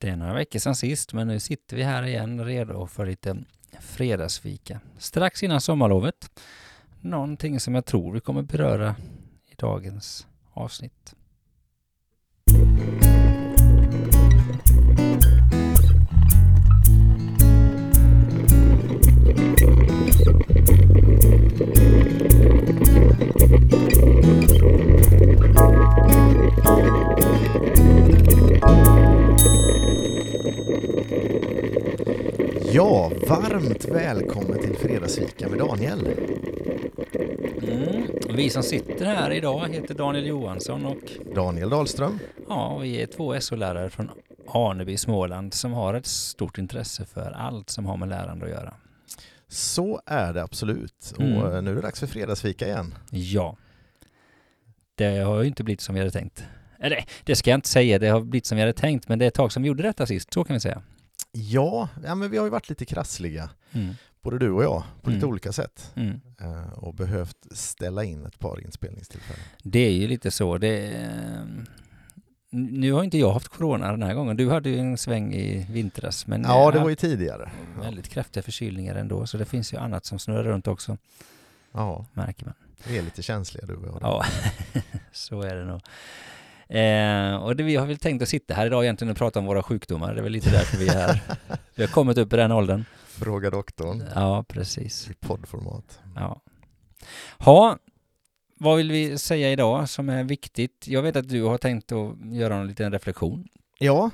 Det är några veckor sedan sist, men nu sitter vi här igen redo för lite fredagsfika. Strax innan sommarlovet. Någonting som jag tror vi kommer beröra i dagens avsnitt. Ja, varmt välkommen till Fredagsfika med Daniel. Mm. Vi som sitter här idag heter Daniel Johansson och Daniel Dahlström. ja, vi är två SO-lärare från Aneby i Småland som har ett stort intresse för allt som har med lärande att göra. Så är det absolut. Mm. Och eh, nu är det dags för Fredagsfika igen. Ja. Det har ju inte blivit som vi hade tänkt. Eller det ska jag inte säga, det har blivit som vi hade tänkt, men det är ett tag som vi gjorde detta sist, så kan vi säga. Ja, ja men vi har ju varit lite krassliga, Mm. både du och jag, på lite Mm. olika sätt. Mm. Eh, Och behövt ställa in ett par inspelningstillfällen. Det är ju lite så. Det, ehm, nu har inte jag haft corona den här gången. Du hade ju en sväng i vintras. Men Ja, det eh, var ju tidigare. Väldigt kraftiga förkylningar ändå. Så det finns ju annat som snurrar runt också, Ja, märker man. vi är lite känsliga du och jag. Ja, så är det nog. Eh, och det, vi har väl tänkt att sitta här idag egentligen och prata om våra sjukdomar. Det är väl lite därför vi är här. Vi har kommit upp i den åldern. Fråga doktorn Ja, precis. i poddformat. Ja. Ha, vad vill vi säga idag som är viktigt? Jag vet att du har tänkt att göra en liten reflektion. Ja,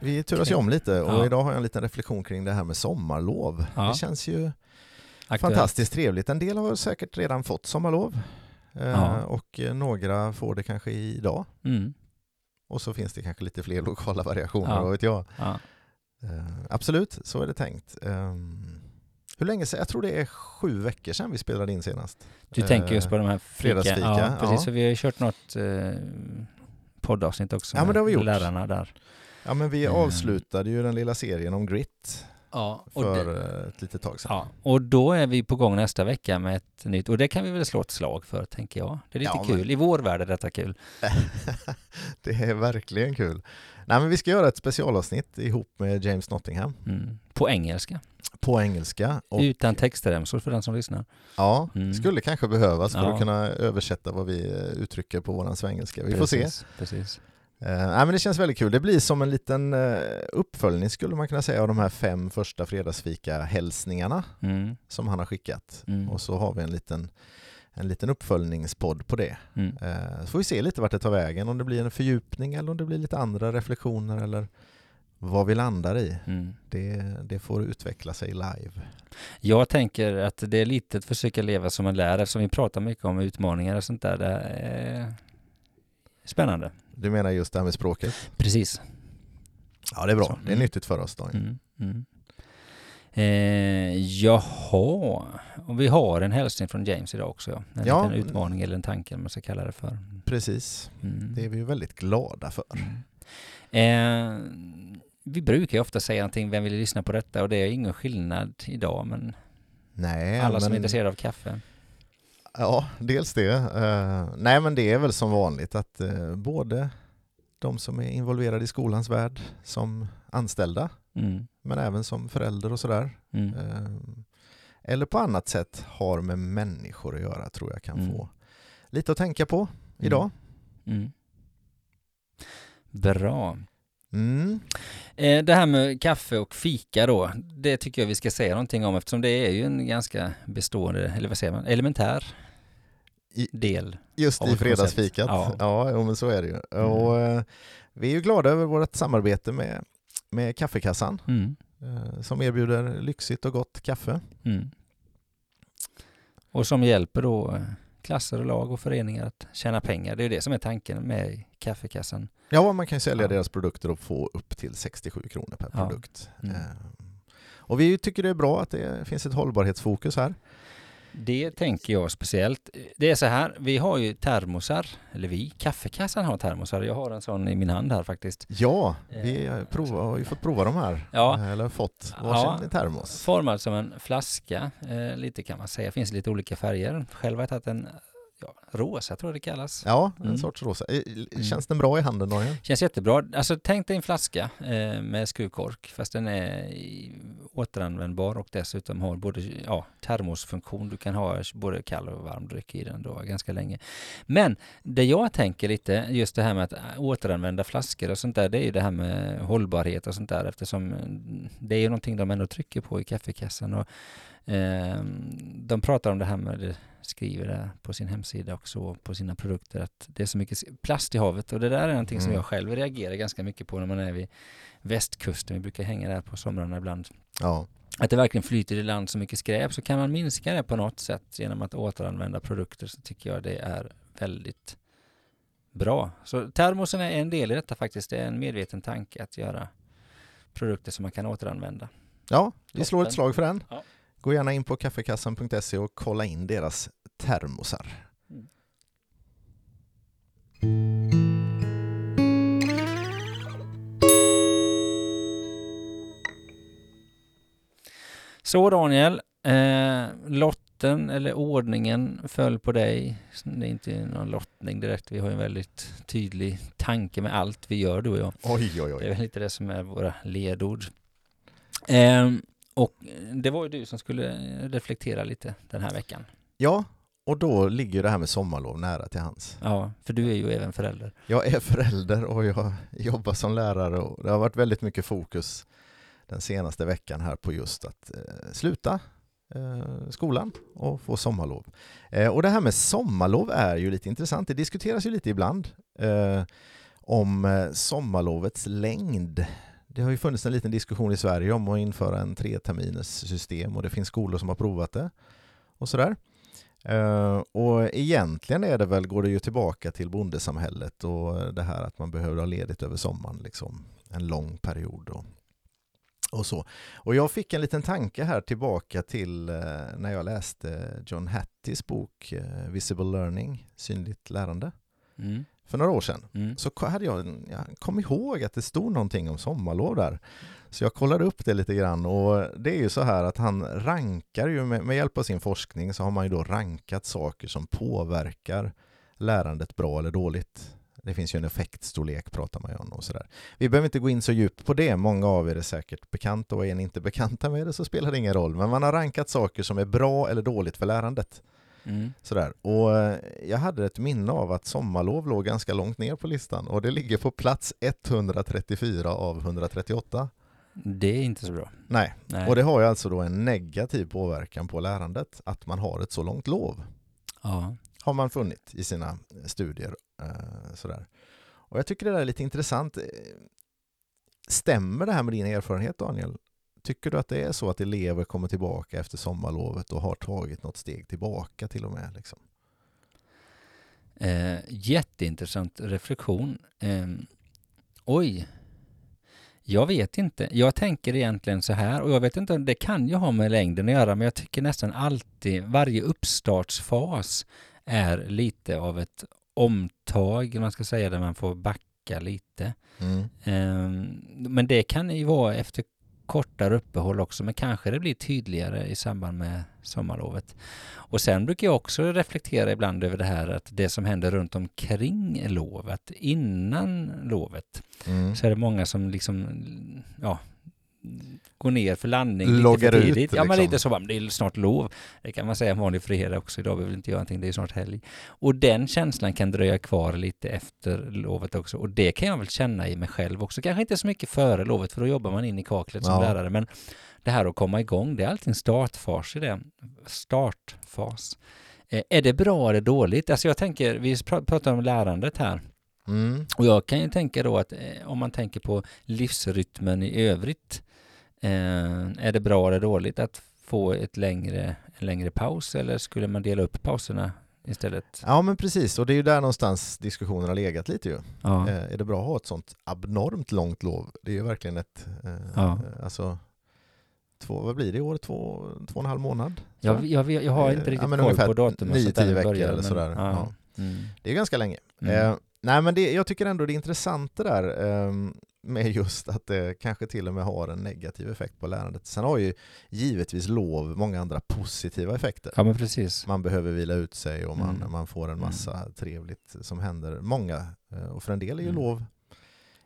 vi turas ju om lite och Ja. idag har jag en liten reflektion kring det här med sommarlov. Ja. Det känns ju Aktuellt. Fantastiskt trevligt. En del har säkert redan fått sommarlov Ja. och eh, några får det kanske idag. Mm. Och så finns det kanske lite fler lokala variationer, Ja. vad vet jag. Ja. Eh, absolut, så är det tänkt. Eh, hur länge sedan? Jag tror det är sju veckor sedan vi spelade in senast. Du Eh, tänker just på de här fika. fredagsfika, Ja, precis. ja. För vi har ju kört något eh, poddavsnitt också Ja, men det har vi gjort. lärarna där. Ja men vi Mm. avslutade ju den lilla serien om grit Ja, och, för det, eh, ett litet tag sedan. ja, och då är vi på gång nästa vecka med ett nytt, och det kan vi väl slå ett slag för, tänker jag. Det är lite Ja, men- kul. I vår värld är detta kul. det är verkligen kul. Nej men vi ska göra ett specialavsnitt ihop med James Nottingham Mm. På engelska. på engelska. Och Utan textremsor för den som lyssnar. Ja, Mm. skulle kanske behövas för Ja. att kunna översätta vad vi eh, uttrycker på våran svengelska. Vi får se. Precis, Precis. Eh, nej, men det känns väldigt kul. Det blir som en liten eh, uppföljning skulle man kunna säga av de här fem första fredagsfika-hälsningarna Mm. som han har skickat. Mm. Och så har vi en liten, en liten uppföljningspodd på det. Mm. Eh, så får vi se lite vart det tar vägen, om det blir en fördjupning eller om det blir lite andra reflektioner eller vad vi landar i. Mm. Det, det får utveckla sig live. Jag tänker att det är lite att försöka leva som en lärare, eftersom vi pratar mycket om utmaningar och sånt där. Det är spännande. Du menar just det här med språket? Precis. Ja, det är bra. Så, Det är mm. nyttigt för oss. Daniel. Mm. Mm. Eh, jaha, och vi har en hälsning från James idag också. Ja. En Ja. liten utmaning eller en tanke, om man ska kalla det för. Precis. Mm. Det är vi väldigt glada för. Eh, vi brukar ju ofta säga någonting, vem vill lyssna på detta? Och det är ingen skillnad idag, men Nej, alla som är men, intresserade av kaffe. Ja, dels det. Eh, nej, men det är väl som vanligt att uh, både de som är involverade i skolans värld som anställda, Mm. men även som förälder och sådär, Mm. eh, eller på annat sätt har med människor att göra, tror jag kan Mm. få lite att tänka på idag. Mm. Bra. Mm. Eh, det här med kaffe och fika då, det tycker jag vi ska säga någonting om eftersom det är ju en ganska bestående, eller vad säger man, elementär I- del. Just i fredagsfikat. Ja, jo, men så är det ju. Mm. Och, eh, vi är ju glada över vårt samarbete med, med Kaffekassan Mm. eh, som erbjuder lyxigt och gott kaffe. Mm. Och som hjälper då klasser och lag och föreningar att tjäna pengar. Det är det som är tanken med kaffekassan. Ja, man kan ju sälja Ja. deras produkter och få upp till 67 kronor per Ja. produkt. Mm. Eh, Och vi tycker det är bra att det finns ett hållbarhetsfokus här. Det tänker jag speciellt. Det är så här, vi har ju termosar, eller vi, kaffekassan har termosar. Jag har en sån i min hand här faktiskt. Ja, vi Eh, har prova, har ju fått prova de här. Ja. Eh, Eller fått varsin termos. Formad som en flaska, eh, lite kan man säga. Det finns lite olika färger. Själv har jag tagit en, ja, rosa tror jag det kallas. Ja, en Mm. sorts rosa. Eh, Känns den bra i handen Daniel? Känns jättebra. Alltså tänk dig en flaska eh, med skruvkork fast den är återanvändbar och dessutom har både ja, termosfunktion. Du kan ha både kall och varm dryck i den då ganska länge. Men det jag tänker lite, just det här med att återanvända flaskor och sånt där, det är ju det här med hållbarhet och sånt där eftersom mm, det är ju någonting de ändå trycker på i kaffekassan. Och, eh, de pratar om det här med, skriver det på sin hemsida också, på sina produkter, att det är så mycket plast i havet och det där är någonting som Mm. jag själv reagerar ganska mycket på när man är vid västkusten. Vi brukar hänga där på somrarna ibland. Ja. Att det verkligen flyter i land så mycket skräp så kan man minska det på något sätt genom att återanvända produkter så tycker jag det är väldigt bra. Så termosen är en del i detta faktiskt. Det är en medveten tanke att göra produkter som man kan återanvända. ja, vi slår ett slag för den. Ja. Gå gärna in på kaffekassan.se och kolla in deras termosar. Mm. Så Daniel, eh, lotten eller ordningen föll på dig. Det är inte någon lottning direkt. Vi har en väldigt tydlig tanke med allt vi gör du och jag. Oj, oj, Det är oj. väl lite det som är våra ledord. Ehm, och det var ju du som skulle reflektera lite den här veckan. Ja, och då ligger det här med sommarlov nära till hands. Ja, för du är ju även förälder. Jag är förälder och jag jobbar som lärare och det har varit väldigt mycket fokus den senaste veckan här på just att eh, sluta eh, skolan och få sommarlov. Eh, och det här med sommarlov är ju lite intressant. Det diskuteras ju lite ibland eh, om eh, sommarlovets längd. Det har ju funnits en liten diskussion i Sverige om att införa en treterminers system och det finns skolor som har provat det och sådär. Eh, och egentligen är det väl, går det ju tillbaka till bondesamhället och det här att man behöver ha ledigt över sommaren, liksom en lång period och, och så. Och jag fick en liten tanke här tillbaka till eh, när jag läste John Hatties bok eh, Visible Learning, synligt lärande, Mm för några år sedan. Mm. Så hade jag, jag kom ihåg att det stod någonting om sommarlov där. Så jag kollade upp det lite grann och det är ju så här att han rankar ju med, med hjälp av sin forskning så har man ju då rankat saker som påverkar lärandet bra eller dåligt. Det finns ju en effektstorlek pratar man ju om och sådär. Vi behöver inte gå in så djupt på det, många av er är säkert bekanta och är ni inte bekanta med det så spelar det ingen roll. Men man har rankat saker som är bra eller dåligt för lärandet. Mm. Sådär. Och eh, jag hade ett minne av att sommarlov låg ganska långt ner på listan och det ligger på plats 134 av 138. Det är inte så bra. Nej, Nej. och det har ju alltså då en negativ påverkan på lärandet att man har ett så långt lov. Ja. Har man funnit i sina studier. Eh, sådär. Och jag tycker det där är lite intressant. Eh, Stämmer det här med din erfarenhet Daniel? Tycker du att det är så att elever kommer tillbaka efter sommarlovet och har tagit något steg tillbaka till och med? Liksom? Eh, jätteintressant reflektion. Eh, oj. Jag vet inte. Jag tänker egentligen så här och jag vet inte om det kan ju ha med längden att göra men jag tycker nästan alltid varje uppstartsfas är lite av ett omtag, man ska säga, där man får backa lite. Mm. Ehm, Men det kan ju vara efter kortare uppehåll också, men kanske det blir tydligare i samband med sommarlovet. Och sen brukar jag också reflektera ibland över det här att det som händer runt omkring lovet, innan lovet, Mm. så är det många som liksom, ja, går ner för landning Loggar lite ut, för tidigt. Ja, men liksom. lite så, det är snart lov. Det kan man säga en vanlig fredag också. Idag vill vi inte göra någonting, det är snart helg. Och den känslan kan dröja kvar lite efter lovet också. Och det kan jag väl känna i mig själv också. Kanske inte så mycket före lovet, för då jobbar man in i kaklet som Ja. lärare. Men det här att komma igång, det är alltid en startfas i det. Startfas. Eh, är det bra eller dåligt? Alltså jag tänker, vi pr- pratar om lärandet här. Mm. Och jag kan ju tänka då att eh, om man tänker på livsrytmen i övrigt, eh, är det bra eller dåligt att få ett längre, en längre paus eller skulle man dela upp pauserna istället? Ja men precis, och det är ju där någonstans diskussionen har legat lite ju. Ja, Eh, är det bra att ha ett sånt abnormt långt lov? Det är ju verkligen ett, eh, Ja. eh, alltså, två, vad blir det i år? Två, två och en halv månad? jag, jag, jag har inte Eh, ja, riktigt men koll på datum och nio, tio veckor började, eller men- sådär. Ja. Ja. Mm. Det är ganska länge. Mm. Eh, nej men det, jag tycker ändå det är intressant det där. ehm, med just att det kanske till och med har en negativ effekt på lärandet. Sen har ju givetvis lov många andra positiva effekter. Ja men precis. Man behöver vila ut sig och man, Mm. man får en massa Mm. trevligt som händer. Många, eh, och för en del är ju Mm. lov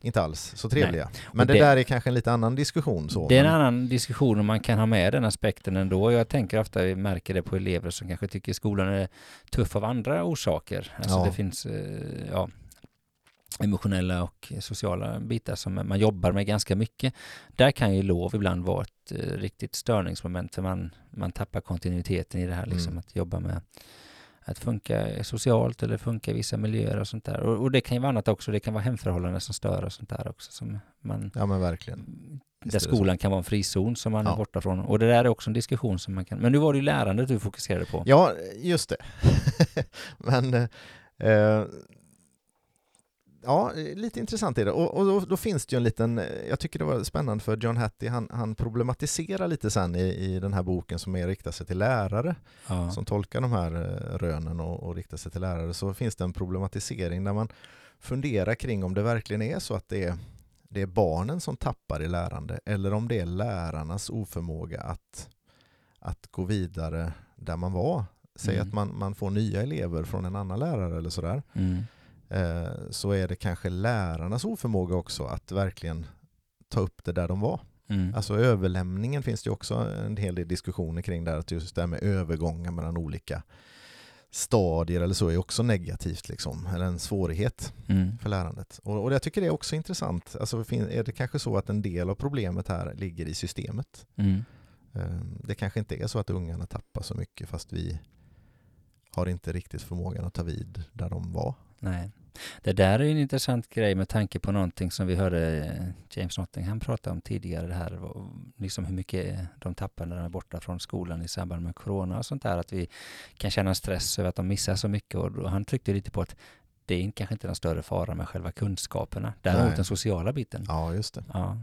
inte alls så trevliga. Men det, det- där är kanske en lite annan diskussion. Så. Det är en annan diskussion om man kan ha med den aspekten ändå. Jag tänker ofta, vi märker det på elever som kanske tycker skolan är tuff av andra orsaker. Alltså Ja. det finns eh, ja, emotionella och sociala bitar som man jobbar med ganska mycket. Där kan ju lov ibland vara ett eh, riktigt störningsmoment för man, man tappar kontinuiteten i det här liksom Mm. att jobba med att funka socialt eller funka i vissa miljöer och sånt där. Och, och det kan ju vara annat också, det kan vara hemförhållanden som stör och sånt där också som man ja men verkligen. Där är skolan kan vara en frizon som man är Ja. borta från. Och det där är också en diskussion som man kan... Men nu var det ju lärandet du fokuserade på. Ja, just det. Men eh, ja, lite intressant är det. Och, och då, då finns det ju en liten, eh, jag tycker det var spännande för John Hattie, han, han problematiserar lite sen i, i den här boken som är riktar sig till lärare, Ja. som tolkar de här eh, rönen och, och riktar sig till lärare, så finns det en problematisering där man funderar kring om det verkligen är så att det är, det är barnen som tappar i lärande, eller om det är lärarnas oförmåga att, att gå vidare där man var. Säg Mm. att man, man får nya elever från en annan lärare eller sådär. Mm. Eh, så är det kanske lärarnas oförmåga också att verkligen ta upp det där de var. Mm. Alltså överlämningen finns det också en hel del diskussioner kring där, att just det här med övergångar mellan olika stadier eller så är också negativt liksom, eller en svårighet Mm. för lärandet. Och, och jag tycker det är också intressant. Alltså är det kanske så att en del av problemet här ligger i systemet? Mm. Eh, Det kanske inte är så att ungarna tappar så mycket fast vi har inte riktigt förmågan att ta vid där de var. Nej. Det där är en intressant grej med tanke på någonting som vi hörde eh, James Nottingham prata om tidigare. Det här, liksom hur mycket de tappar när de är borta från skolan i samband med corona och sånt där. Att vi kan känna stress över att de missar så mycket. Och han tryckte lite på att det är kanske inte någon större fara med själva kunskaperna. Däremot Nej. den sociala biten. Ja, just det. Ja.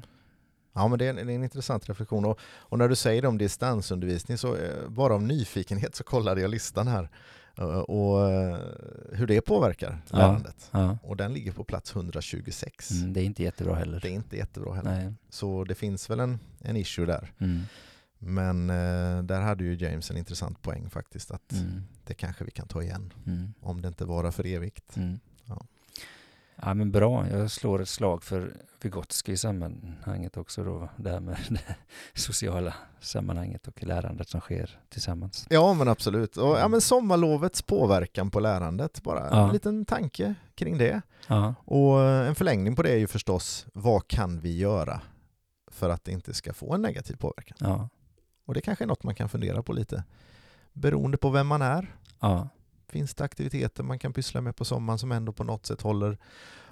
Ja, men det är en, är en intressant reflektion. Och, och när du säger om distansundervisning så eh, bara av nyfikenhet så kollade jag listan här eh, och eh, hur det påverkar Ja. lärandet. ja. Och den ligger på plats 126. Mm, det är inte jättebra heller. Det är inte jättebra heller. Nej. Så det finns väl en, en issue där. Mm. Men eh, där hade ju James en intressant poäng faktiskt att Mm. det kanske vi kan ta igen Mm. om det inte vara för evigt. Mm. Ja. Men bra, jag slår ett slag för Vygotsky i sammanhanget också då. Det här med det sociala sammanhanget och lärandet som sker tillsammans. Ja men absolut. Och, ja, men sommarlovets påverkan på lärandet, bara Ja. en liten tanke kring det. Ja, Och eh, en förlängning på det är ju förstås, vad kan vi göra för att det inte ska få en negativ påverkan? ja, Och det kanske är något man kan fundera på lite. Beroende på vem man är. ja, Finns det aktiviteter man kan pyssla med på sommaren som ändå på något sätt håller,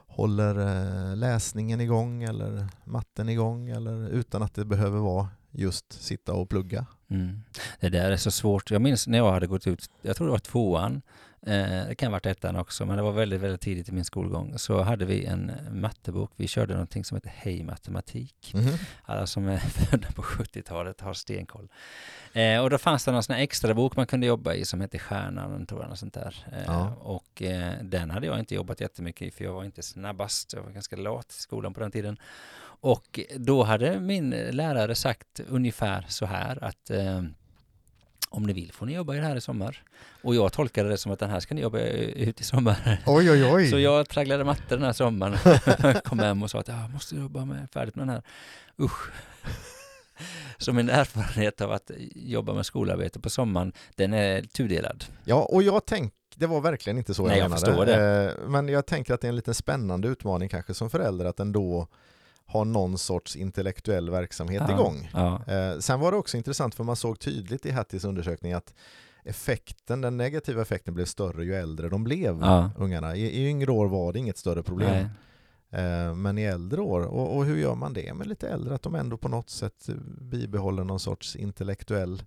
håller eh, läsningen igång eller matten igång eller utan att det behöver vara just sitta och plugga? mm. Det där är så svårt. Jag minns när jag hade gått ut, jag tror det var tvåan, det kan ha varit ettan också, men det var väldigt, väldigt tidigt i min skolgång, så hade vi en mattebok. Vi körde någonting som heter Hej matematik. Mhm. Alla som är födda på 70-talet har stenkoll. Eh, och då fanns det någon sån här extra bok man kunde jobba i som hette Stjärnan, tror jag, något sånt där. Eh, Ja. Och eh, den hade jag inte jobbat jättemycket i, för jag var inte snabbast. Jag var ganska lat i skolan på den tiden. Och då hade min lärare sagt ungefär så här att eh, om ni vill får ni jobba i det här i sommar. Och jag tolkade det som att den här ska ni jobba ut i sommar. Oj oj oj! Så jag tragglade matte den här sommaren. Kom hem och sa att jag måste jobba med, färdigt med den här. Usch. Så min erfarenhet av att jobba med skolarbete på sommaren, den är tudelad. Ja, och jag tänk, det var verkligen inte så Nej, jag jag menade. Eh, Men jag tänker att det är en lite spännande utmaning kanske som förälder att ändå ha någon sorts intellektuell verksamhet Ja, igång. Ja, Eh, Sen var det också intressant för man såg tydligt i Hatties undersökning att effekten, den negativa effekten blev större ju äldre de blev, ja. ungarna. I, I yngre år var det inget större problem. Eh, Men i äldre år, och, och hur gör man det med lite äldre? Att de ändå på något sätt bibehåller någon sorts intellektuell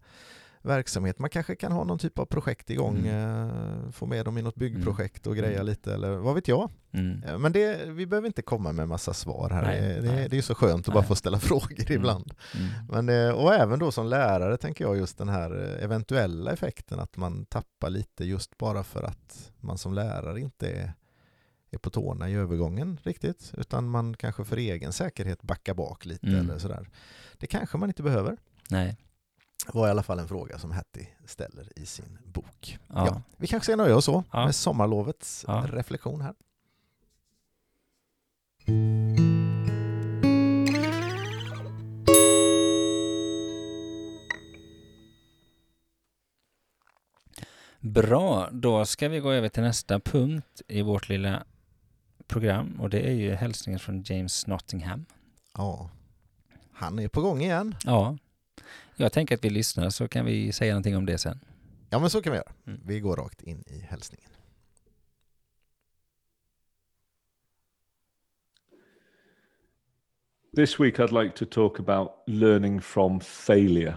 verksamhet. Man kanske kan ha någon typ av projekt igång, eh, få med dem i något byggprojekt och greja Mm. lite eller vad vet jag. Mm. Eh, Men det, vi behöver inte komma med massa svar här. Nej, det, nej. det är ju så skönt att bara Nej. få ställa frågor ibland. Mm. Men, eh, och även då som lärare tänker jag just den här eventuella effekten att man tappar lite just bara för att man som lärare inte är, är på tårna i övergången riktigt, utan man kanske för egen säkerhet backar bak lite Mm. eller sådär. Det kanske man inte behöver. Nej. Var i alla fall en fråga som Hattie ställer i sin bok. Ja. Ja, vi kanske ska nöja oss så Ja. med sommarlovets Ja. reflektion här. Bra, då ska vi gå över till nästa punkt i vårt lilla program och det är ju hälsningen från James Nottingham. Ja, han är på gång igen. Ja, jag tänker att vi lyssnar så kan vi säga någonting om det sen. Ja, men så kan vi göra. Mm. Vi går rakt in i hälsningen. This week, I'd like to talk about learning from failure.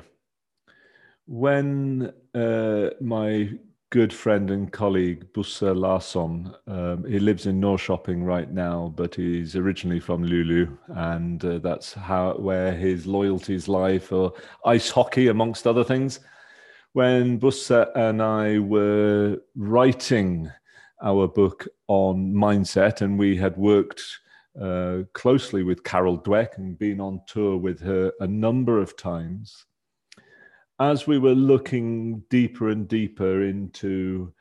When uh, my good friend and colleague Bussa Larsson, um, he lives in Norrköping right now, but he's originally from Lulu, and uh, that's how where his loyalties lie for ice hockey, amongst other things. When Bussa and I were writing our book on mindset, and we had worked uh, closely with Carol Dweck and been on tour with her a number of times. As we were looking deeper and deeper into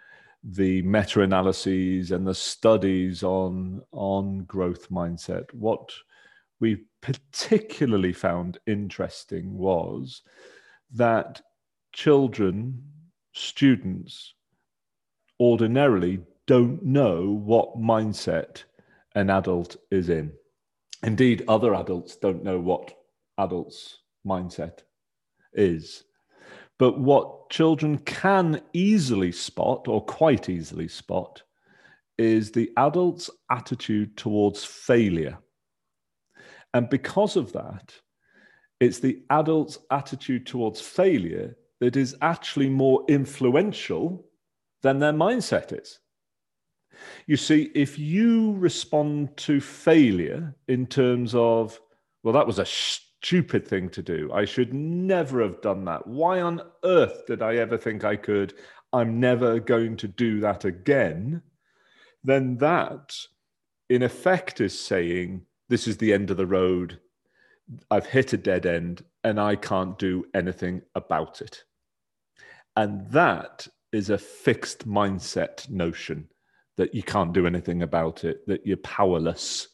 the meta analyses and the studies on, on growth mindset, what we particularly found interesting was that children, students, ordinarily don't know what mindset an adult is in. Indeed, other adults don't know what adults' mindset is. But what children can easily spot, or quite easily spot, is the adult's attitude towards failure. And because of that, it's the adult's attitude towards failure that is actually more influential than their mindset is. You see, if you respond to failure in terms of, well, that was a stupid thing to do. I should never have done that. Why on earth did I ever think I could? I'm never going to do that again. Then that, in effect, is saying, this is the end of the road. I've hit a dead end and I can't do anything about it. And that is a fixed mindset notion that you can't do anything about it, that you're powerless.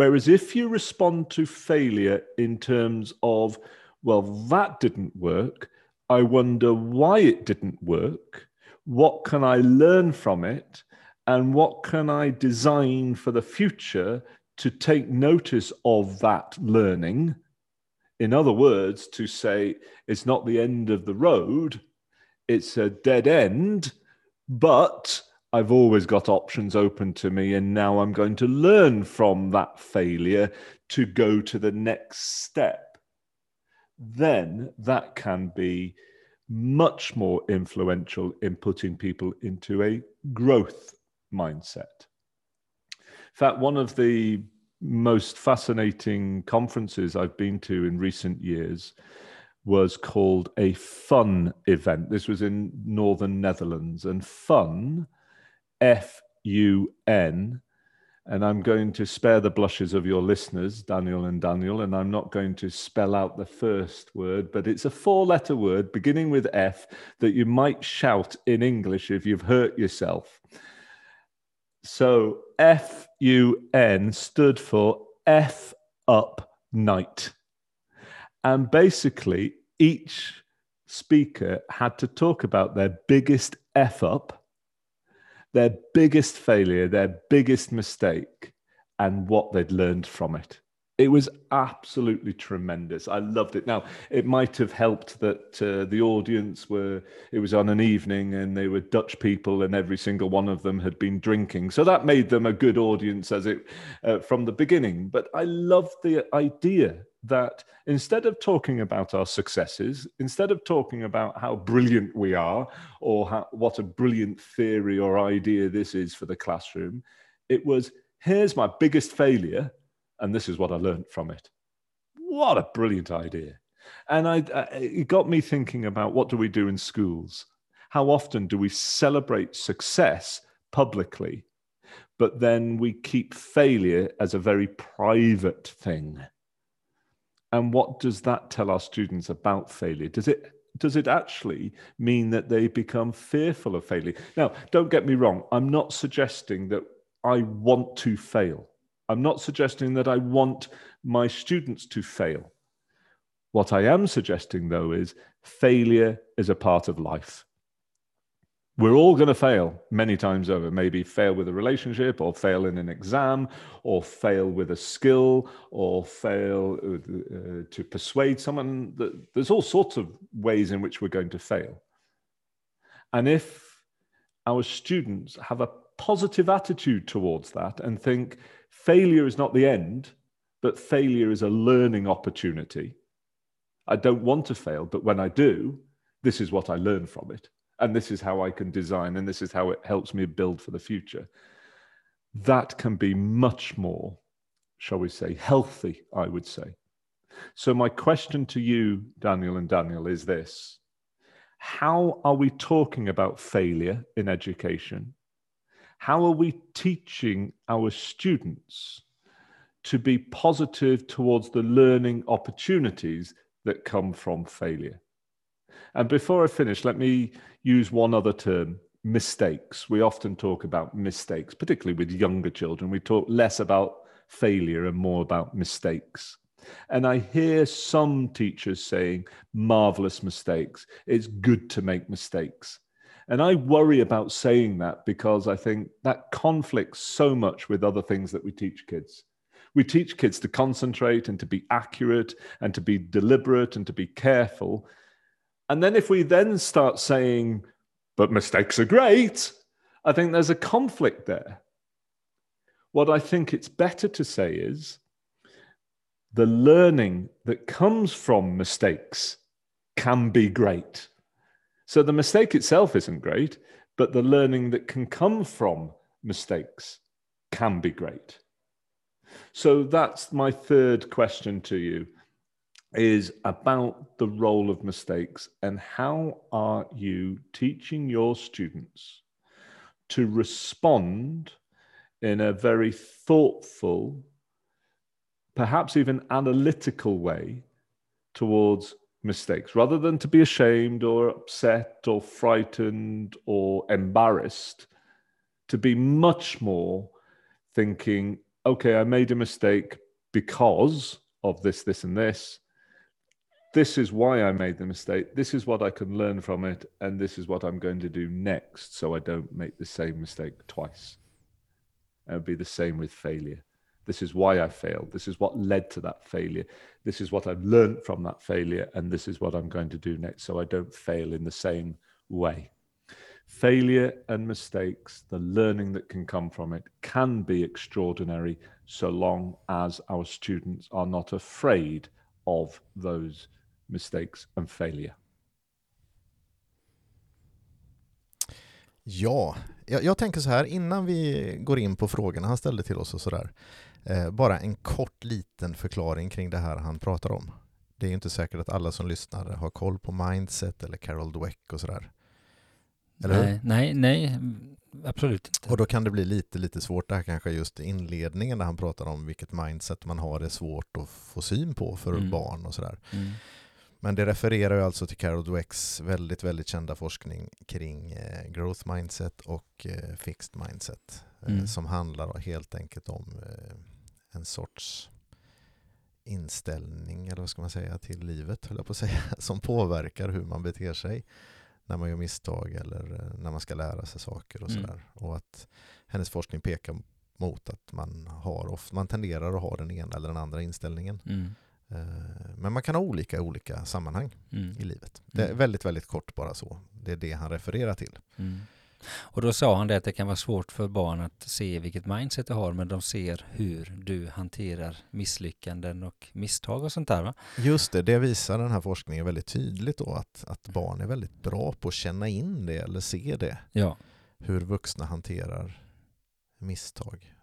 Whereas if you respond to failure in terms of, well, that didn't work, I wonder why it didn't work, what can I learn from it, and what can I design for the future to take notice of that learning? In other words, to say it's not the end of the road, it's a dead end, but I've always got options open to me, and now I'm going to learn from that failure to go to the next step. Then that can be much more influential in putting people into a growth mindset. In fact, one of the most fascinating conferences I've been to in recent years was called a fun event. This was in northern Netherlands, and fun F U N. And I'm going to spare the blushes of your listeners, Daniel and Daniel, and I'm not going to spell out the first word, but it's a four letter word beginning with F that you might shout in English if you've hurt yourself. So F U N stood for F up night. And basically, each speaker had to talk about their biggest F up their biggest failure, their biggest mistake, and what they'd learned from it. It was absolutely tremendous. I loved it. Now, it might have helped that uh, the audience were, it was on an evening and they were Dutch people and every single one of them had been drinking. So that made them a good audience as it uh, from the beginning. But I loved the idea that instead of talking about our successes, instead of talking about how brilliant we are or how, what a brilliant theory or idea this is for the classroom, it was here's my biggest failure, and this is what I learned from it. What a brilliant idea. And I, I, it got me thinking about what do we do in schools? How often do we celebrate success publicly? but then we keep failure as a very private thing. And what does that tell our students about failure? Does it does it actually mean that they become fearful of failure? Now, don't get me wrong, I'm not suggesting that I want to fail. I'm not suggesting that I want my students to fail. What I am suggesting, though, is failure is a part of life. We're all going to fail many times over. Maybe fail with a relationship, or fail in an exam, or fail with a skill, or fail uh, to persuade someone. There's all sorts of ways in which we're going to fail. And if our students have a positive attitude towards that and think failure is not the end, but failure is a learning opportunity. I don't want to fail, but when I do, this is what I learn from it and this is how I can design, and this is how it helps me build for the future. That can be much more, shall we say, healthy, I would say. So, my question to you, Daniel and Daniel, is this How are we talking about failure in education? How are we teaching our students to be positive towards the learning opportunities that come from failure? And before I finish, let me use one other term mistakes. We often talk about mistakes, particularly with younger children. We talk less about failure and more about mistakes. And I hear some teachers saying, marvelous mistakes. It's good to make mistakes. And I worry about saying that because I think that conflicts so much with other things that we teach kids. We teach kids to concentrate and to be accurate and to be deliberate and to be careful. And then if we then start saying, but mistakes are great, I think there's a conflict there. What I think it's better to say is the learning that comes from mistakes can be great. So the mistake itself isn't great, but the learning that can come from mistakes can be great. So that's my third question to you is about the role of mistakes and how are you teaching your students to respond in a very thoughtful, perhaps even analytical way towards mistakes rather than to be ashamed or upset or frightened or embarrassed, to be much more thinking, okay, I made a mistake because of this, this, and this this is why I made the mistake. This is what I can learn from it. And this is what I'm going to do next so I don't make the same mistake twice. and be the same with failure. This is why I failed. This is what led to that failure. This is what I've learned from that failure. And this is what I'm going to do next so I don't fail in the same way. Failure and mistakes, the learning that can come from it, can be extraordinary so long as our students are not afraid of those mistakes and failure? Ja, jag, jag, tänker så här innan vi går in på frågorna han ställde till oss och sådär. Eh, bara en kort liten förklaring kring det här han pratar om. Det är inte säkert att alla som lyssnar har koll på Mindset eller Carol Dweck och sådär. Eller nej, nej, nej, absolut inte. Och då kan det bli lite, lite svårt det här kanske just inledningen när han pratar om vilket mindset man har, är svårt att få syn på för mm. barn och sådär. Mm. Men det refererar ju alltså till Carol Dwecks väldigt, väldigt kända forskning kring eh, growth mindset och eh, fixed mindset eh, mm. som handlar helt enkelt om eh, en sorts inställning, eller vad ska man säga, till livet, höll jag på att säga, som påverkar hur man beter sig när man gör misstag eller eh, när man ska lära sig saker och mm. sådär. Och att hennes forskning pekar mot att man, har, man tenderar att ha den ena eller den andra inställningen. Mm. Eh, men man kan ha olika i olika sammanhang mm. i livet. Det är mm. väldigt, väldigt kort bara så. Det är det han refererar till. Mm. Och då sa han det att det kan vara svårt för barn att se vilket mindset du har, men de ser hur du hanterar misslyckanden och misstag och sånt där va? Just det, det visar den här forskningen väldigt tydligt då, att, att barn är väldigt bra på att känna in det eller se det. Ja. Hur vuxna hanterar misstag.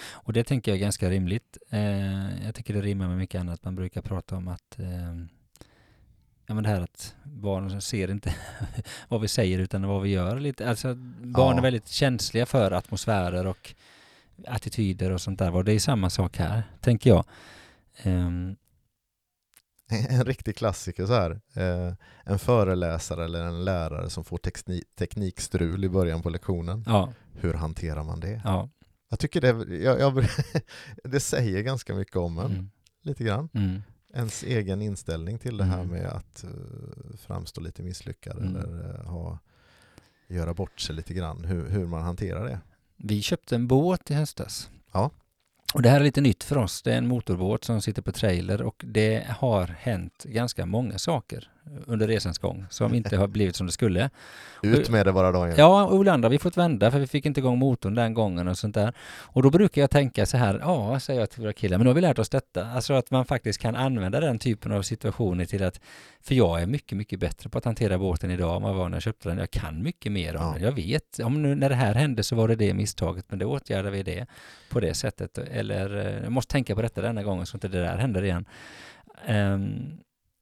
Och det tänker jag är ganska rimligt. Eh, jag tycker det rimmar med mycket annat. Man brukar prata om att eh, ja, men det här att barn ser inte vad vi säger utan vad vi gör. Lite. Alltså, barn ja. är väldigt känsliga för atmosfärer och attityder och sånt där. Och det är samma sak här, tänker jag. Um, en riktig klassiker så här. Eh, en föreläsare eller en lärare som får teknik, teknikstrul i början på lektionen. Ja. Hur hanterar man det? Ja. Jag tycker det, jag, jag, det säger ganska mycket om en, mm. lite grann. Mm. Ens egen inställning till det här mm. med att uh, framstå lite misslyckad mm. eller uh, ha, göra bort sig lite grann, hur, hur man hanterar det. Vi köpte en båt i höstas. Ja. Och det här är lite nytt för oss. Det är en motorbåt som sitter på trailer och det har hänt ganska många saker under resans gång som inte har blivit som det skulle. Ut med det bara dagen. Ja, och ibland har vi fått vända för vi fick inte igång motorn den gången och sånt där. Och då brukar jag tänka så här, ja, säger jag till våra killar, men då har vi lärt oss detta. Alltså att man faktiskt kan använda den typen av situationer till att, för jag är mycket, mycket bättre på att hantera båten idag än vad jag var när jag köpte den. Jag kan mycket mer om ja. den. Jag vet, om nu när det här hände så var det det misstaget, men då åtgärdar vi det på det sättet. Eller, eh, jag måste tänka på detta denna gången så inte det där händer igen. Um,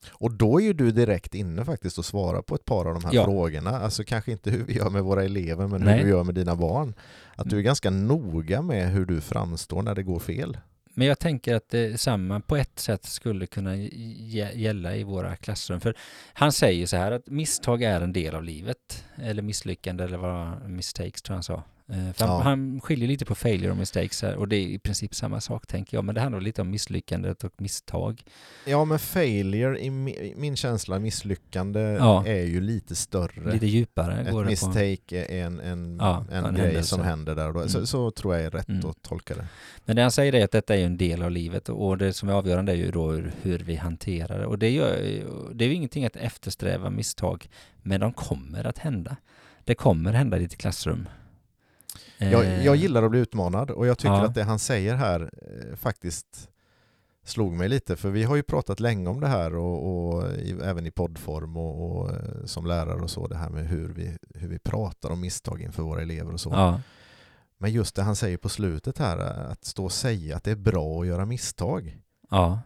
och då är ju du direkt inne faktiskt och svarar på ett par av de här ja. frågorna. Alltså kanske inte hur vi gör med våra elever, men Nej. hur du gör med dina barn. Att du är ganska noga med hur du framstår när det går fel. Men jag tänker att det samma på ett sätt skulle kunna gälla i våra klassrum. För han säger så här att misstag är en del av livet. Eller misslyckande eller vad mistakes tror jag han sa. Eh, för ja. han, skiljer lite på failure och mistakes här och det är i princip samma sak tänker jag. Men det handlar lite om misslyckandet och misstag. Ja men failure, i min känsla misslyckande ja. är ju lite större. Lite djupare. Ett mistake är en, en, ja, en, en grej händelse. som händer där och då. Mm. Så, så, tror jag är rätt mm. att tolka det. Men det han säger är att detta är en del av livet och det som är avgörande är ju då hur, vi hanterar det. Och det, gör, det är ju ingenting att eftersträva misstag, men de kommer att hända. Det kommer hända i ditt klassrum. Jag, jag eh. gillar att bli utmanad och jag tycker ja. att det han säger här eh, faktiskt slog mig lite, för vi har ju pratat länge om det här och, och i, även i poddform och, och, eh, som lärare och så, det här med hur vi, hur vi pratar om misstag inför våra elever och så. Ja. Men just det han säger på slutet här, att stå och säga att det är bra att göra misstag. Ja.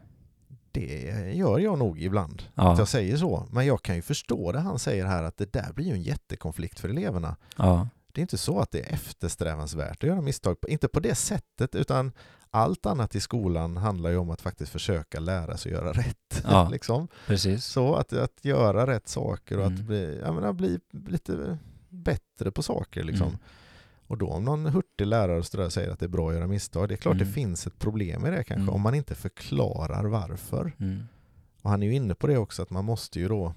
Det gör jag nog ibland, ja. att jag säger så. Men jag kan ju förstå det han säger här, att det där blir ju en jättekonflikt för eleverna. Ja. Det är inte så att det är eftersträvansvärt att göra misstag, inte på det sättet, utan allt annat i skolan handlar ju om att faktiskt försöka lära sig att göra rätt. Ja, liksom. precis. Så att, att göra rätt saker och mm. att bli, menar, bli lite bättre på saker. Liksom. Mm. Och då om någon hurtig lärare säger att det är bra att göra misstag, det är klart mm. det finns ett problem i det kanske, mm. om man inte förklarar varför. Mm. Och han är ju inne på det också, att man måste ju då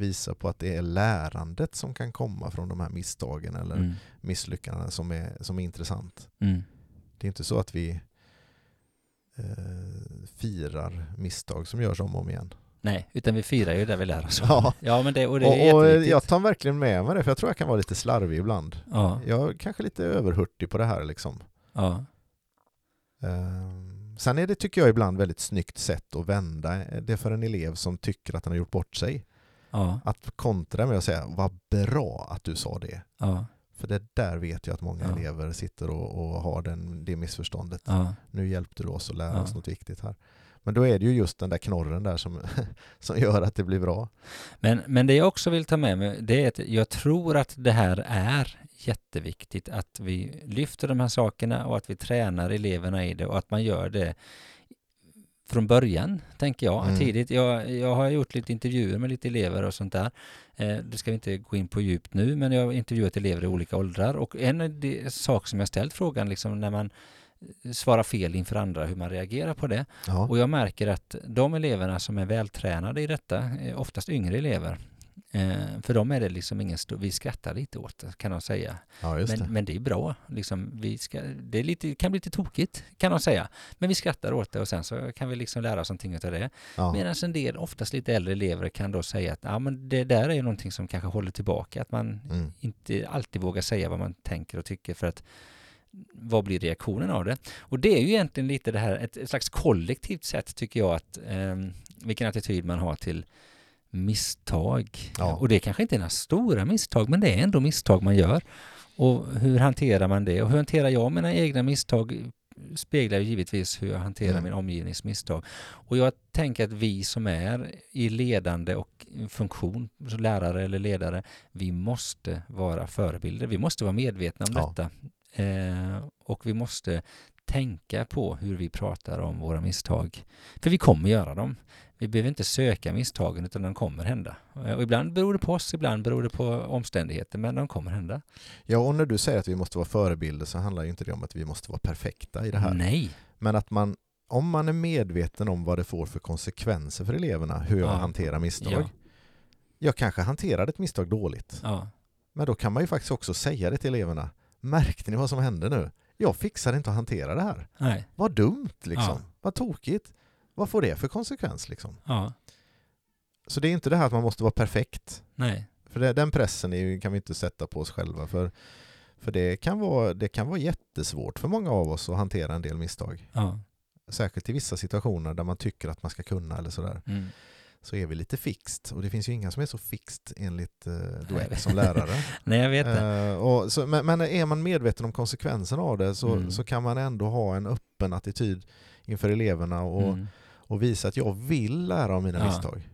visa på att det är lärandet som kan komma från de här misstagen eller mm. misslyckandena som är, som är intressant. Mm. Det är inte så att vi eh, firar misstag som görs om och om igen. Nej, utan vi firar ju där vi lär oss. Ja, ja men det, och det är och, och Jag tar verkligen med mig det, för jag tror jag kan vara lite slarvig ibland. Ja. Jag är kanske lite överhurtig på det här liksom. Ja. Um, sen är det, tycker jag, ibland väldigt snyggt sätt att vända det för en elev som tycker att han har gjort bort sig. Ja. Att kontra med att säga vad bra att du sa det. Ja. För det där vet jag att många ja. elever sitter och, och har den, det missförståndet. Nu hjälpte du oss att lära oss något viktigt här. Men då är det ju just den där knorren där som, som gör att det blir bra. Men, men det jag också vill ta med mig, det är att jag tror att det här är jätteviktigt att vi lyfter de här sakerna och att vi tränar eleverna i det och att man gör det från början, tänker jag, mm. tidigt. Jag, jag har gjort lite intervjuer med lite elever och sånt där. Eh, det ska vi inte gå in på djupt nu, men jag har intervjuat elever i olika åldrar och en sak som jag ställt frågan liksom när man svarar fel inför andra, hur man reagerar på det. Ja. Och jag märker att de eleverna som är vältränade i detta, är oftast yngre elever, Eh, för dem är det liksom ingen stor, vi skrattar lite åt det kan de säga. Ja, men, det. men det är bra, liksom, vi ska, det är lite, kan bli lite tokigt kan de säga. Men vi skrattar åt det och sen så kan vi liksom lära oss någonting av det. Ja. Medan en del, oftast lite äldre elever kan då säga att ja, men det där är någonting som kanske håller tillbaka, att man mm. inte alltid vågar säga vad man tänker och tycker för att vad blir reaktionen av det? Och det är ju egentligen lite det här, ett, ett slags kollektivt sätt tycker jag att eh, vilken attityd man har till misstag. Ja. Och det kanske inte är några stora misstag, men det är ändå misstag man gör. Och hur hanterar man det? Och hur hanterar jag mina egna misstag speglar ju givetvis hur jag hanterar mm. min omgivnings misstag. Och jag tänker att vi som är i ledande och funktion, lärare eller ledare, vi måste vara förebilder. Vi måste vara medvetna om ja. detta. Eh, och vi måste tänka på hur vi pratar om våra misstag. För vi kommer göra dem. Vi behöver inte söka misstagen utan de kommer hända. Eh, och ibland beror det på oss, ibland beror det på omständigheter, men de kommer hända. Ja, och när du säger att vi måste vara förebilder så handlar inte det om att vi måste vara perfekta i det här. Nej. Men att man, om man är medveten om vad det får för konsekvenser för eleverna, hur jag Ja. hanterar misstag. Ja. Jag kanske hanterade ett misstag dåligt. Ja. Men då kan man ju faktiskt också säga det till eleverna. Märkte ni vad som hände nu? Jag fixade inte att hantera det här. Nej. Vad dumt liksom. Ja. Vad tokigt. Vad får det för konsekvens liksom? Ja. Så det är inte det här att man måste vara perfekt. Nej. För det, den pressen ju, kan vi inte sätta på oss själva. För, för det, kan vara, det kan vara jättesvårt för många av oss att hantera en del misstag. Ja. Särskilt i vissa situationer där man tycker att man ska kunna eller sådär. Mm. Så är vi lite fixt. Och det finns ju inga som är så fixt enligt eh. Dweck som lärare. Nej, jag vet det. Eh, och så, men, men är man medveten om konsekvenserna av det så, Mm. så kan man ändå ha en öppen attityd inför eleverna och, Mm. Och visa att jag vill lära av mina Ja. misstag.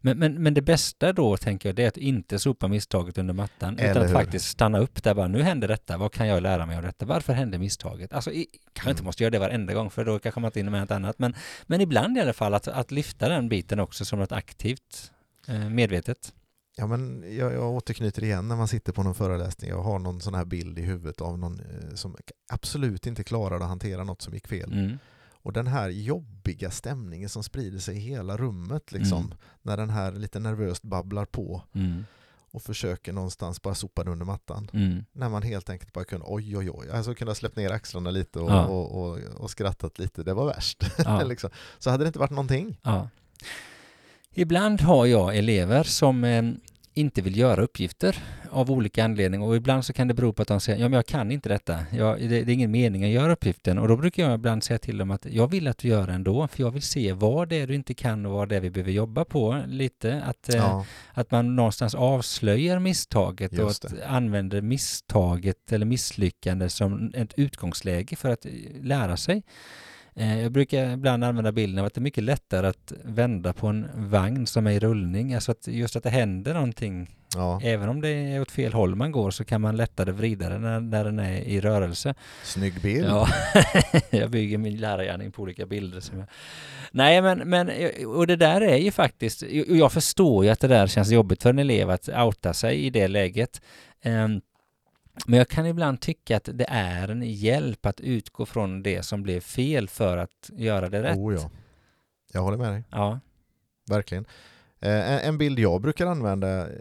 Men, men, men det bästa då, tänker jag, det är att inte sopa misstaget under mattan, Eller utan att hur? faktiskt stanna upp där bara, nu hände detta, vad kan jag lära mig av detta? Varför hände misstaget? Alltså, i, kanske inte Mm. måste göra det varenda gång, för då kanske man inte hinner med något annat, men, men ibland i alla fall att, att lyfta den biten också som något aktivt, eh, medvetet. Ja, men jag, jag återknyter igen när man sitter på någon föreläsning. Jag har någon sån här bild i huvudet av någon eh, som absolut inte klarade att hantera något som gick fel. Mm. Och den här jobbiga stämningen som sprider sig i hela rummet liksom. Mm. När den här lite nervöst babblar på Mm. och försöker någonstans bara sopa den under mattan. Mm. När man helt enkelt bara kunde, oj oj oj, alltså kunde ha släppt ner axlarna lite och, Ja. och, och, och skrattat lite, det var värst. Ja. liksom. Så hade det inte varit någonting. Ja. Ibland har jag elever som eh, inte vill göra uppgifter av olika anledningar. Och ibland så kan det bero på att de säger ja men jag kan inte detta, jag, det, det är ingen mening att göra uppgiften. Och då brukar jag ibland säga till dem att jag vill att du gör det ändå för jag vill se vad det är du inte kan och vad det är vi behöver jobba på lite. Att, eh, Ja, att man någonstans avslöjar misstaget och att använder misstaget eller misslyckande som ett utgångsläge för att eh, lära sig. Eh, Jag brukar ibland använda bilden av att det är mycket lättare att vända på en vagn som är i rullning. Alltså att just att det händer någonting. ja. Även om det är åt fel håll man går så kan man lättare vrida den när, när den är i rörelse. snygg bild. Ja, jag bygger min lärargärning på olika bilder. Som jag... Nej, men, men och det där är ju faktiskt, och jag förstår ju att det där känns jobbigt för en elev att outa sig i det läget. Ehm, Men jag kan ibland tycka att det är en hjälp att utgå från det som blev fel för att göra det rätt. Oh, ja. Jag håller med dig, Ja, verkligen. Eh, en- bild jag brukar använda eh,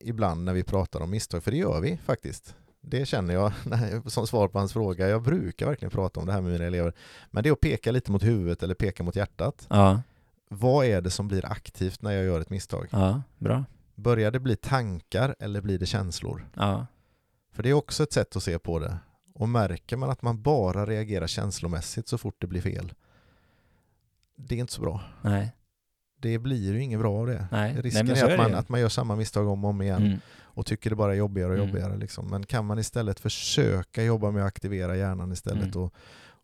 ibland när vi pratar om misstag, för det gör vi faktiskt. Det känner jag som svar på hans fråga. Jag brukar verkligen prata om det här med mina elever. Men det är att peka lite mot huvudet eller peka mot hjärtat. ja, Vad är det som blir aktivt när jag gör ett misstag? ja, bra. Börjar det bli tankar eller blir det känslor? Ja, För det är också ett sätt att se på det. Och märker man att man bara reagerar känslomässigt så fort det blir fel, det är inte så bra. nej, Det blir ju inget bra av det. nej. Risken nej, är att man, att man gör samma misstag om och om igen Mm, och tycker det bara är jobbigare och Mm. jobbigare. Liksom. Men kan man istället försöka jobba med att aktivera hjärnan istället Mm. och,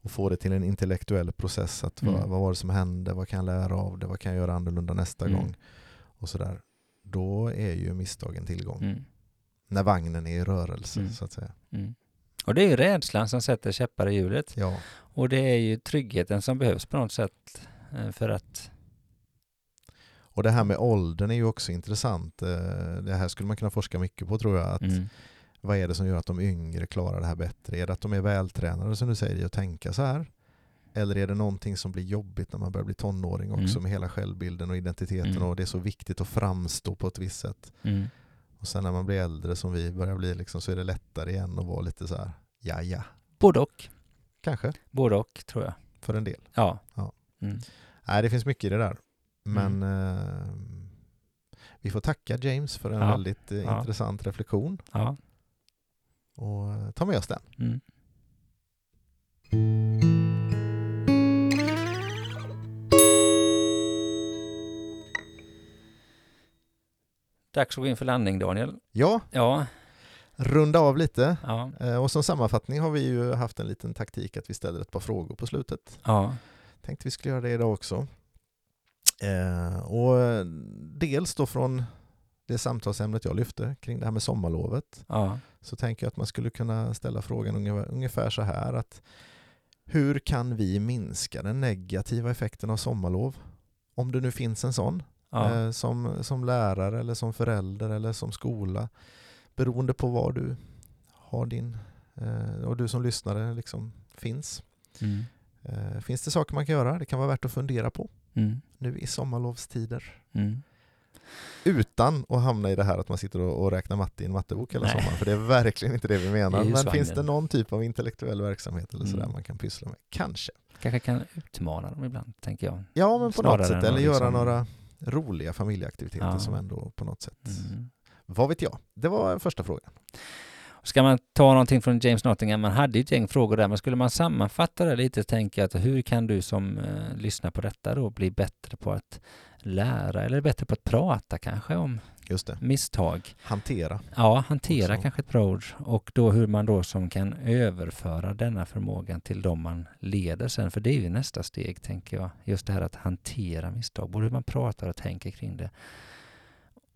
och få det till en intellektuell process. Att Mm. vad, vad var det som hände? Vad kan jag lära av det? Vad kan jag göra annorlunda nästa Mm. gång? Och sådär. Då är ju misstagen tillgång. Mm, När vagnen är i rörelse Mm. så att säga. mm. Och det är ju rädslan som sätter käppar i hjulet. Ja, Och det är ju tryggheten som behövs på något sätt eh, för att... och det här med åldern är ju också intressant. Eh, Det här skulle man kunna forska mycket på tror jag. Att Mm, Vad är det som gör att de yngre klarar det här bättre? Är det att de är vältränade som du säger i att tänka så här? Eller är det någonting som blir jobbigt när man börjar bli tonåring också Mm. med hela självbilden och identiteten Mm. och det är så viktigt att framstå på ett visst sätt. Mm, Och sen när man blir äldre som vi börjar bli liksom, så är det lättare igen att vara lite så här, ja ja, både och. kanske Både och, tror jag. för en del. Ja. Ja. Mm. Nej, det finns mycket i det där. Men eh, vi får tacka James för en Ja. väldigt eh, Ja. intressant reflektion Ja. och eh, ta med oss den. Mm. Dags att gå in för landning, Daniel. Ja, Ja, runda av lite. ja, Eh, Och som sammanfattning har vi ju haft en liten taktik att vi ställer ett par frågor på slutet. ja, Tänkte vi skulle göra det idag också. Eh, och dels då från det samtalsämnet jag lyfte kring det här med sommarlovet Ja. så tänker jag att man skulle kunna ställa frågan ungefär, ungefär så här att hur kan vi minska den negativa effekten av sommarlov? Om det nu finns en sån, Ja. eh, som, som lärare eller som förälder eller som skola, beroende på var du har din, eh, och du som lyssnare liksom finns. Mm. Eh, finns det saker man kan göra? Det kan vara värt att fundera på Mm. nu i sommarlovstider. Mm. Utan att hamna i det här att man sitter och, och räknar matte i en mattebok hela Nej. sommaren, för det är verkligen inte det vi menar. Det Men finns det någon typ av intellektuell verksamhet eller sådär Mm. man kan pyssla med? Kanske. Kanske kan utmana dem ibland, tänker jag. Ja, men på Snarare något sätt. Eller att göra liksom- några roliga familjeaktiviteter Ja. som ändå på något sätt... Mm. Vad vet jag? Det var första frågan. Ska man ta någonting från James Nottingham, man hade ju ett gäng frågor där, men skulle man sammanfatta det lite tänker jag att hur kan du som eh, lyssnar på detta då bli bättre på att lära eller bättre på att prata kanske om Just det. misstag? Hantera. Ja, hantera Också. kanske ett bra ord och då hur man då som kan överföra denna förmågan till de man leder sen, för det är ju nästa steg tänker jag, just det här att hantera misstag, både hur man pratar och tänker kring det.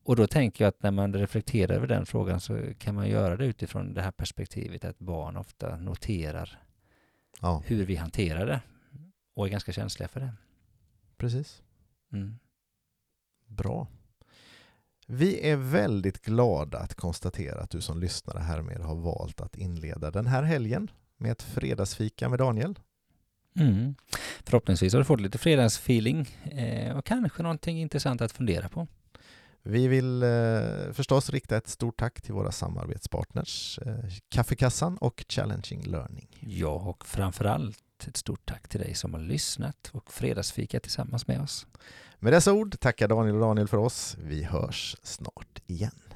Och då tänker jag att när man reflekterar över den frågan så kan man göra det utifrån det här perspektivet att barn ofta noterar Ja, hur vi hanterar det och är ganska känsliga för det. precis. Mm. Bra. Vi är väldigt glada att konstatera att du som lyssnare härmed har valt att inleda den här helgen med ett fredagsfika med Daniel. Mm. Förhoppningsvis har du fått lite fredagsfeeling eh, och kanske någonting intressant att fundera på. Vi vill eh, förstås rikta ett stort tack till våra samarbetspartners eh, Kaffekassan och Challenging Learning. Ja, och framförallt ett stort tack till dig som har lyssnat och fredagsfika tillsammans med oss. Med dessa ord tackar Daniel och Daniel för oss. Vi hörs snart igen.